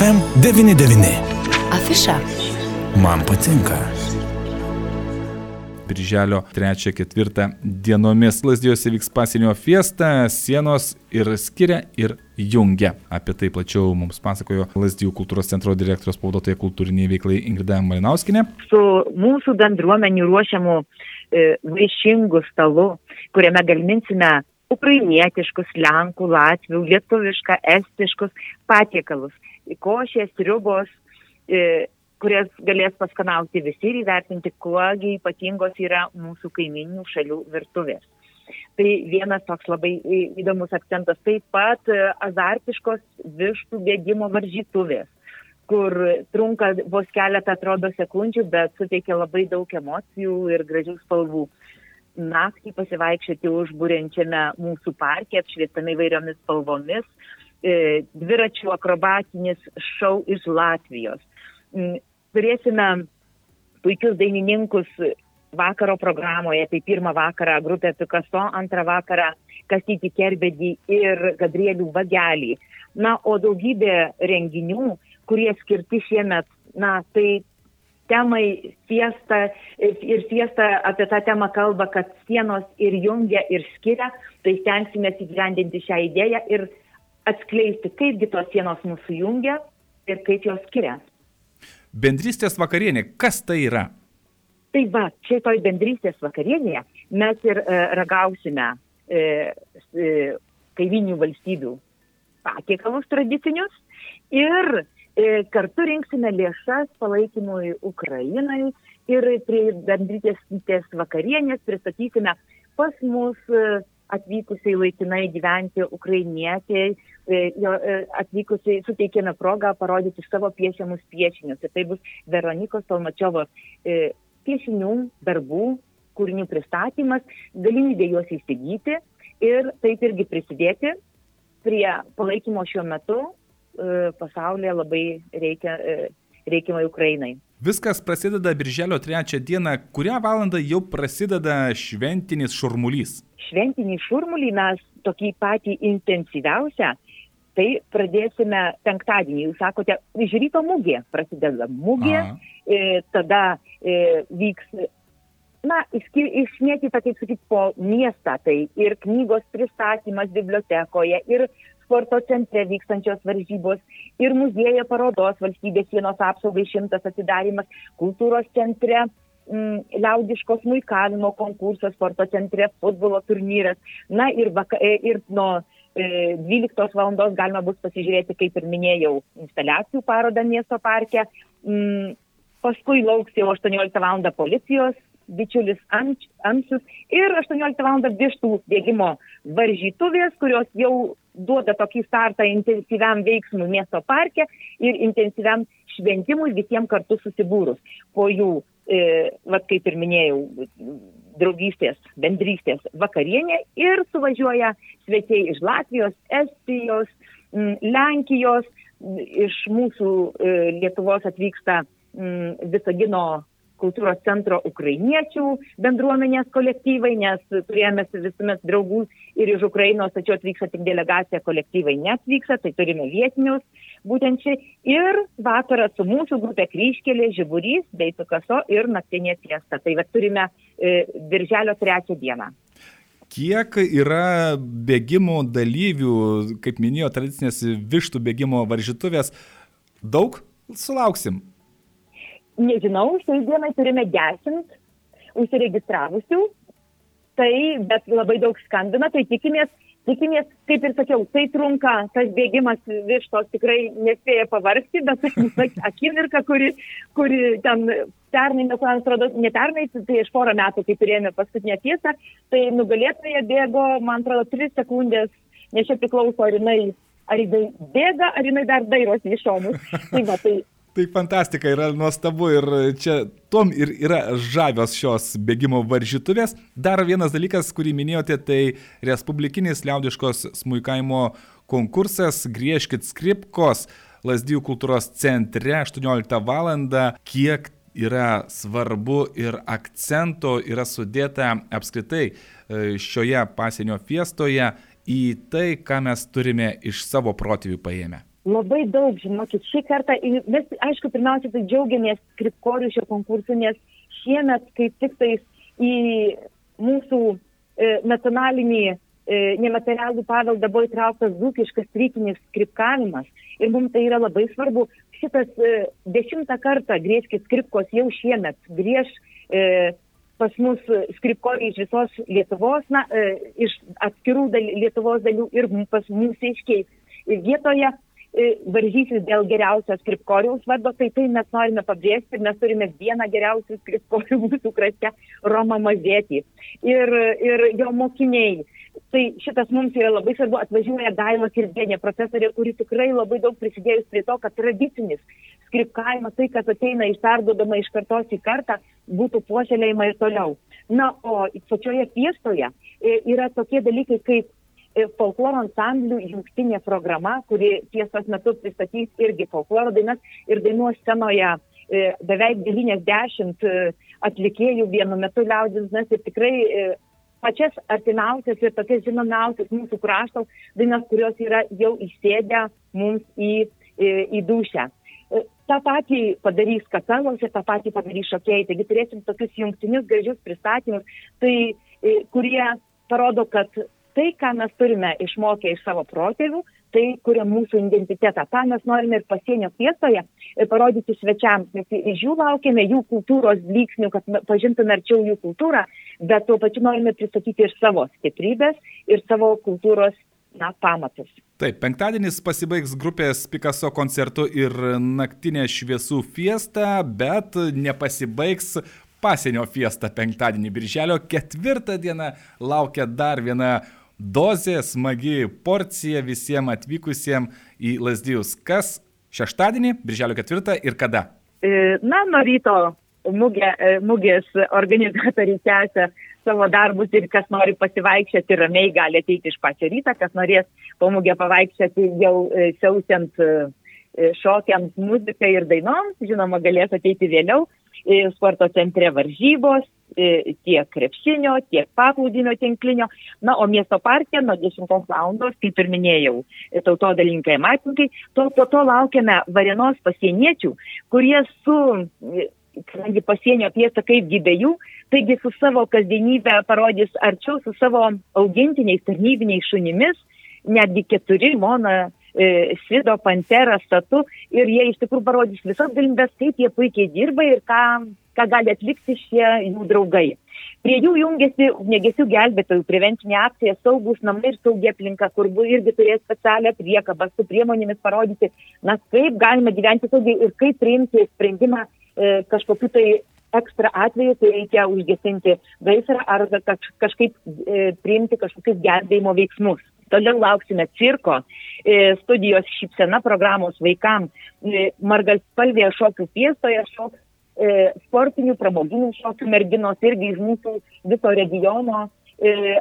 FM99. Afiša. Man patinka. Birželio 3-4 dienomis Lasdijose vyks pasienio fiesta, sienos ir skiria ir jungia. Apie tai plačiau mums pasakojo Lasdijų kultūros centro direktorius pavaduotoja kultūriniai veiklai Ingrida Malinauskinė. Su mūsų bendruomenių ruošiamu e, vaišingu stalu, kuriame galminsime ukrainietiškus, lenkų, latvių, lietuvišką, estiškus patiekalus, košės, riubos, e, kurias galės paskanauti visi ir įvertinti, kuogi ypatingos yra mūsų kaiminių šalių virtuvės. Tai vienas toks labai įdomus akcentas. Taip pat e, azartiškos vištų bėgimo varžytuvės, kur trunka vos keletą atrodo sekundžių, bet suteikia labai daug emocijų ir gražių spalvų. Naktį pasivaikščioti užbūrenčiame mūsų parke, apšviestame įvairiomis spalvomis, dviračių akrobatinis šau iš Latvijos turėsime puikius dainininkus vakaro programoje, tai pirmą vakarą grupė Picasso, antrą vakarą Kastyti Kerbedį ir Gabrielių Vagelį. Na, o daugybė renginių, kurie skirti šiemet, na, tai temai fiesta ir fiesta apie tą temą kalba, kad sienos ir jungia ir skiria, tai stengsime įgyvendinti šią idėją ir atskleisti, kaipgi tos sienos mūsų jungia ir kaip jos skiria. Bendrystės vakarienė, kas tai yra? Tai va, čia toj bendrystės vakarienėje mes ir e, ragausime e, e, kaiminių valstybių patiekalus tradicinius ir e, kartu rinksime lėšas palaikymui Ukrainai ir prie bendrystės vakarienės pristatysime pas mus e, atvykusiai laikinai gyventi ukrainietiai, e, e, atvykusiai suteikėme progą parodyti savo piešiamus piešinius. Ir tai bus Veronikos Tolmačiovos e, piešinių, darbų, kūrinių pristatymas, galimybė juos įsigyti ir taip irgi prisidėti prie palaikymo šiuo metu pasaulyje labai reikia, reikiamai Ukrainai. Viskas prasideda birželio 3 dieną, kurią valandą jau prasideda šventinis šurmulys. Šventinį šurmulį mes tokį patį intensyviausią, tai pradėsime penktadienį. Jūs sakote, iš ryto mūgė prasideda mūgė, e, tada e, vyks, na, išmėtyta, kaip sakyti, po miestą, tai ir knygos pristatymas bibliotekoje, ir sporto centre vykstančios varžybos ir muziejuje parodos valstybės sienos apsaugai šimtas atidarimas, kultūros centre mm, liaudiško smūkavimo konkursas, sporto centre futbolo turnyras. Na ir, vaka, e, ir nuo 12 e, val. galima bus pasižiūrėti, kaip ir minėjau, instaliacijų parodą miesto parke. Mm, paskui lauks jau 18 val. policijos bičiulis Amsius ir 18 val. vištų bėgimo varžytuvės, kurios jau duoda tokį startą intensyviam veiksmui miesto parke ir intensyviam šventimui visiems kartu susibūrus. Po jų, e, vat, kaip ir minėjau, draugystės, bendrystės vakarienė ir suvažiuoja svečiai iš Latvijos, Estijos, m, Lenkijos, iš mūsų e, Lietuvos atvyksta Visagino kultūros centro ukrainiečių bendruomenės kolektyvai, nes turėjome visuomet draugų ir iš Ukrainos, tačiau atvyksta tik delegacija, kolektyvai neatvyksta, tai turime vietinius būtent čia. Ir vakarą su mūsų grupė Kryškelė, Žiburys, bei Picasso ir naktinė fiesta. Tai va turime e, Birželio trečią dieną. Kiek yra bėgimo dalyvių, kaip minėjo, tradicinės vištų bėgimo varžytuvės, daug sulauksim? Nežinau, šiai dienai turime dešimt užsiregistravusių, tai, bet labai daug skambina, tai tikimės, tikimės, kaip ir sakiau, tai trunka, tas bėgimas vištos tikrai nespėja pavargti, bet akimirka, kuri, kuri ten pernai, mes man atrodo, ne pernai, tai iš porą metų, kai turėjome paskutinę tiesą, tai nugalėtoje bėgo, man atrodo, 3 sekundės, nes čia priklauso, ar jinai, ar jinai bėga, ar jinai dar dairosi iš šonus. Tai, va, tai Tai fantastika yra nuostabu ir čia tom ir yra žavios šios bėgimo varžytuvės. Dar vienas dalykas, kurį minėjote, tai Respublikinis liaudiškos smūkaimo konkursas Grieškit skripkos Lasdijų kultūros centre 18 val. Kiek yra svarbu ir akcento yra sudėta apskritai e, šioje pasienio fiestoje į tai, ką mes turime iš savo protėvių paėmę. Labai daug, žinokit, šį kartą, mes, aišku, pirmiausia, tai džiaugiamės Kripkorių šio konkursu, nes šiemet kaip tik tais į mūsų e, nacionalinį e, nematerialų paveldą buvo įtrauktas dzūkiškas rytinis skripkavimas. Ir mums tai yra labai svarbu. Šitas e, dešimtą kartą griežkis skripkos jau šiemet griež e, pas mus skripkoriai iš visos Lietuvos, na, e, iš atskirų dal, Lietuvos dalių ir pas mūsų iškiai vietoje varžysis dėl geriausio skripkoriaus vardo, tai tai mes norime pabrėžti ir mes turime vieną geriausių skripkorių mūsų krašte, Romą Mazėtį. Ir, ir jo mokiniai. Tai šitas mums yra labai svarbu, atvažiuoja Daila Kirdienė, profesorė, kuri tikrai labai daug prisidėjus prie to, kad tradicinis skripkavimas, tai, kas ateina iš perdodama iš kartos į kartą, būtų puoselėjama ir toliau. Na, o pačioje fiestoje e, yra tokie dalykai kaip folkloro ansamblių jungtinė programa, kuri tiesos metu pristatys irgi folkloro dainas ir dainuos scenoje e, beveik 90 e, atlikėjų vienu metu liaudės dainas ir tikrai e, pačias artimiausias ir tokias žinomiausias mūsų krašto dainas, kurios yra jau įsėdę mums į, į, į dušę. Ta patį padarys katalos ir tą patį padarys šokėjai. Taigi turėsim tokius jungtinius gražius pristatymus, tai, kurie parodo, kad tai, ką mes turime išmokę iš savo protėvių, tai kuria mūsų identitetą. Ta mes norime ir pasienio fiestoje parodyti svečiams, nes iš jų laukiame jų kultūros lygsnių, kad pažintume arčiau jų kultūrą, bet tuo pačiu norime pristatyti ir savo stiprybės, ir savo kultūros na, pamatus. Taip, penktadienis pasibaigs grupės Picasso koncertu ir naktinė šviesų fiesta, bet nepasibaigs pasienio fiesta penktadienį, birželio ketvirtą dieną laukia dar viena dozė, smagi porcija visiems atvykusiems į Lasdijus. Kas šeštadienį, birželio ketvirtą ir kada? E, na, nuo ryto mugė, e, mugės organizatoriai tęsia savo darbus ir kas nori pasivaikščioti ramiai gali ateiti iš pačio ryto, kas norės po mugę pavaikščioti jau e, siausiant šokiams, muzikai ir dainoms, žinoma, galės ateiti vėliau sporto centre varžybos, tiek krepšinio, tiek paplūdimio tinklinio. Na, o miesto parke nuo 10 val. kaip ir minėjau, tautodalinkai matinkai, to po to laukiame varienos pasieniečių, kurie su kadangi pasienio piesa kaip gybėjų, taigi su savo kasdienybę parodys arčiau su savo augintiniais tarnybiniais šunimis, netgi keturi mona e, Svido, Pantera, Statu ir jie iš tikrųjų parodys visas galimybės, kaip jie puikiai dirba ir ką, ką gali atlikti šie jų draugai. Prie jų jungiasi ugniagesių gelbėtojų prevencinė akcija saugus namai ir saugi aplinka, kur irgi turės specialią priekabą su priemonėmis parodyti, na, kaip galima gyventi saugiai ir kaip priimti sprendimą e, kažkokiu tai ekstra atveju, kai reikia užgesinti gaisrą ar kaž, kažkaip e, priimti kažkokius gelbėjimo veiksmus. Toliau lauksime cirko, e, studijos šypsena programos vaikams, e, margalspalvėje šokių fiestoje šoks sportinių pramoginių šokių merginos irgi iš mūsų viso regiono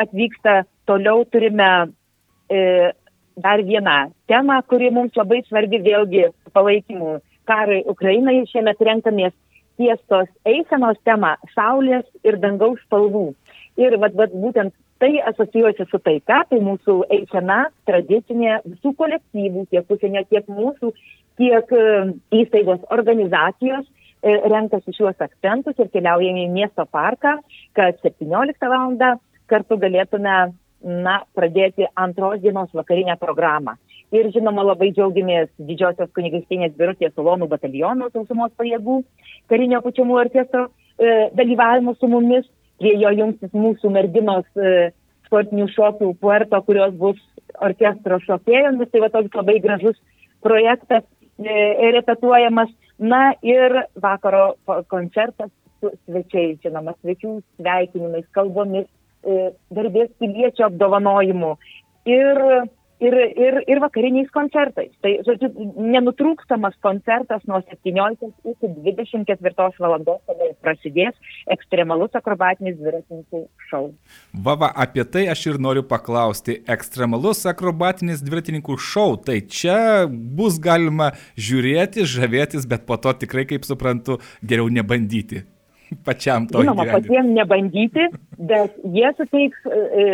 atvyksta. Toliau turime dar vieną temą, kuri mums labai svarbi vėlgi palaikymų karui Ukrainai. Šiemet renkamės tiestos eisenos temą Saulės ir dangaus spalvų. Ir vat, vat, būtent tai asocijuosi su taika, tai mūsų eisena tradicinė visų kolektyvų, tiek užsienio, tiek mūsų, tiek e, įstaigos organizacijos e, renkasi šiuos akcentus ir keliaujame į miesto parką, kad 17 val. kartu galėtume na, pradėti antros dienos vakarinę programą. Ir žinoma, labai džiaugiamės didžiosios kunigaistinės birutės salonų batalionų sausumos pajėgų karinio pučiamų orkestro e, dalyvavimu su mumis prie jo jungsis mūsų merginos e, sportinių šokių puerto, kurios bus orkestro šokėjomis. Tai va toks labai gražus projektas e, repetuojamas. Na ir vakaro koncertas su svečiais, žinoma, svečių sveikinimais, kalbomis, e, garbės piliečio apdovanojimu. Ir ir, ir, ir vakariniais koncertais. Tai, žodžiu, nenutrūkstamas koncertas nuo 17 iki 24 valandos, kada prasidės ekstremalus akrobatinis dviratininkų šou. Vava, apie tai aš ir noriu paklausti. Ekstremalus akrobatinis dviratininkų šou. Tai čia bus galima žiūrėti, žavėtis, bet po to tikrai, kaip suprantu, geriau nebandyti pačiam to. Žinoma, patiems nebandyti, bet jie suteiks e,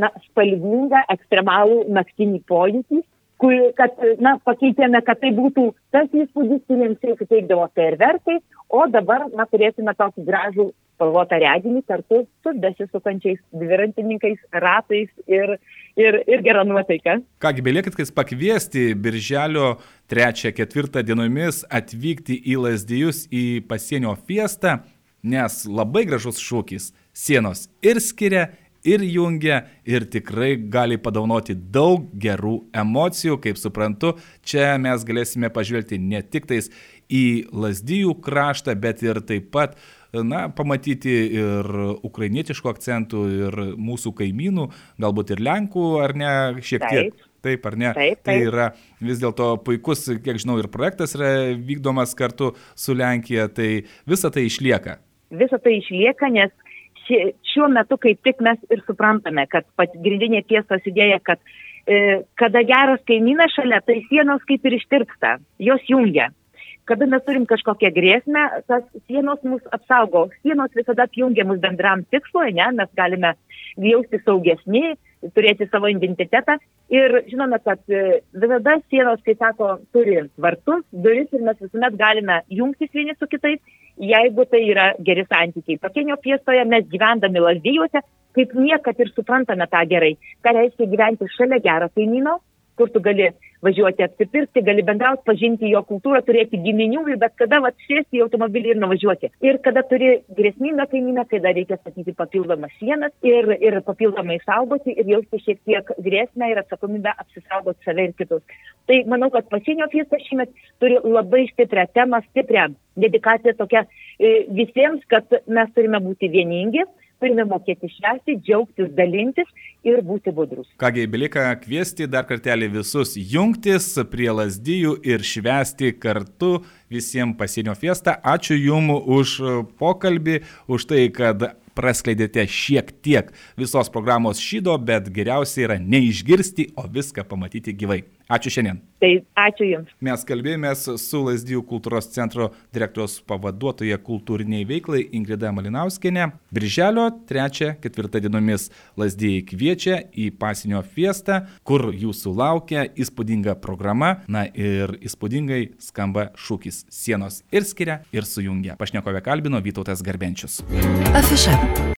na, spalvingą, ekstremalų naktinį pojūtį, kur, kad, na, pakeitėme, kad tai būtų tas įspūdis, kuriems suteikdavo fejerverkai, o dabar, na, turėsime tokį gražų spalvotą reginį kartu su besisukančiais dviratininkais, ratais ir, ir, ir gerą nuotaiką. Kągi, beliekit, kai pakviesti birželio 3-4 dienomis atvykti į Lasdijus į pasienio fiestą, nes labai gražus šūkis - sienos ir skiria, ir jungia ir tikrai gali padaunoti daug gerų emocijų, kaip suprantu, čia mes galėsime pažvelgti ne tik tais į Lasdijų kraštą, bet ir taip pat na, pamatyti ir ukrainietiškų akcentų, ir mūsų kaimynų, galbūt ir Lenkų, ar ne, šiek tiek. Taip. Taip ar ne? Taip, taip. Tai yra vis dėlto puikus, kiek žinau, ir projektas yra vykdomas kartu su Lenkija, tai visa tai išlieka. Visa tai išlieka, nes šiuo metu kaip tik mes ir suprantame, kad pagrindinė tiesos idėja, kad e, kada geras kaimynas šalia, tai sienos kaip ir ištirpsta, jos jungia. Kada mes turim kažkokią grėsmę, tas sienos mus apsaugo. Sienos visada apjungia mus bendram tikslui, ne, mes galime jausti saugesni, turėti savo identitetą. Ir žinome, kad e, visada sienos, kai sako, turi vartus, duris ir mes visuomet galime jungtis vieni su kitais jeigu tai yra geri santykiai. Pakenio fiestoje mes gyvendami lasdyjuose, kaip niekad ir suprantame tą gerai. Ką reiškia gyventi šalia gero kaimyno, kur tu gali važiuoti apsipirkti, gali bendrauti, pažinti jo kultūrą, turėti giminių ir bet kada vat, sėsti į automobilį ir nuvažiuoti. Ir kada turi grėsmingą kaimyną, kai dar reikia statyti papildomas sienas ir, ir papildomai saugoti ir jausti šiek tiek grėsmę ir atsakomybę apsisaugoti save ir kitus. Tai manau, kad pasienio fiesta šiemet turi labai stiprią temą, stiprią dedikaciją tokią e, visiems, kad mes turime būti vieningi turime mokėti švęsti, džiaugtis, dalintis ir būti budrus. Kągi, belika kviesti dar kartelį visus jungtis prie lasdyjų ir švęsti kartu visiems pasienio fiestą. Ačiū Jums už pokalbį, už tai, kad praskleidėte šiek tiek visos programos šydo, bet geriausia yra neišgirsti, o viską pamatyti gyvai. Ačiū šiandien. Tai ačiū Jums. Mes kalbėjomės su Lasdijų kultūros centro direktoriaus pavaduotoja kultūriniai veiklai Ingrida Malinauskinė. Birželio 3-4 dienomis Lasdijai kviečia į pasinio fiestą, kur jūsų laukia įspūdinga programa, na ir įspūdingai skamba šūkis sienos ir skiria ir sujungia. Pašnekovė kalbino Vytautas Garbenčius. Afiša.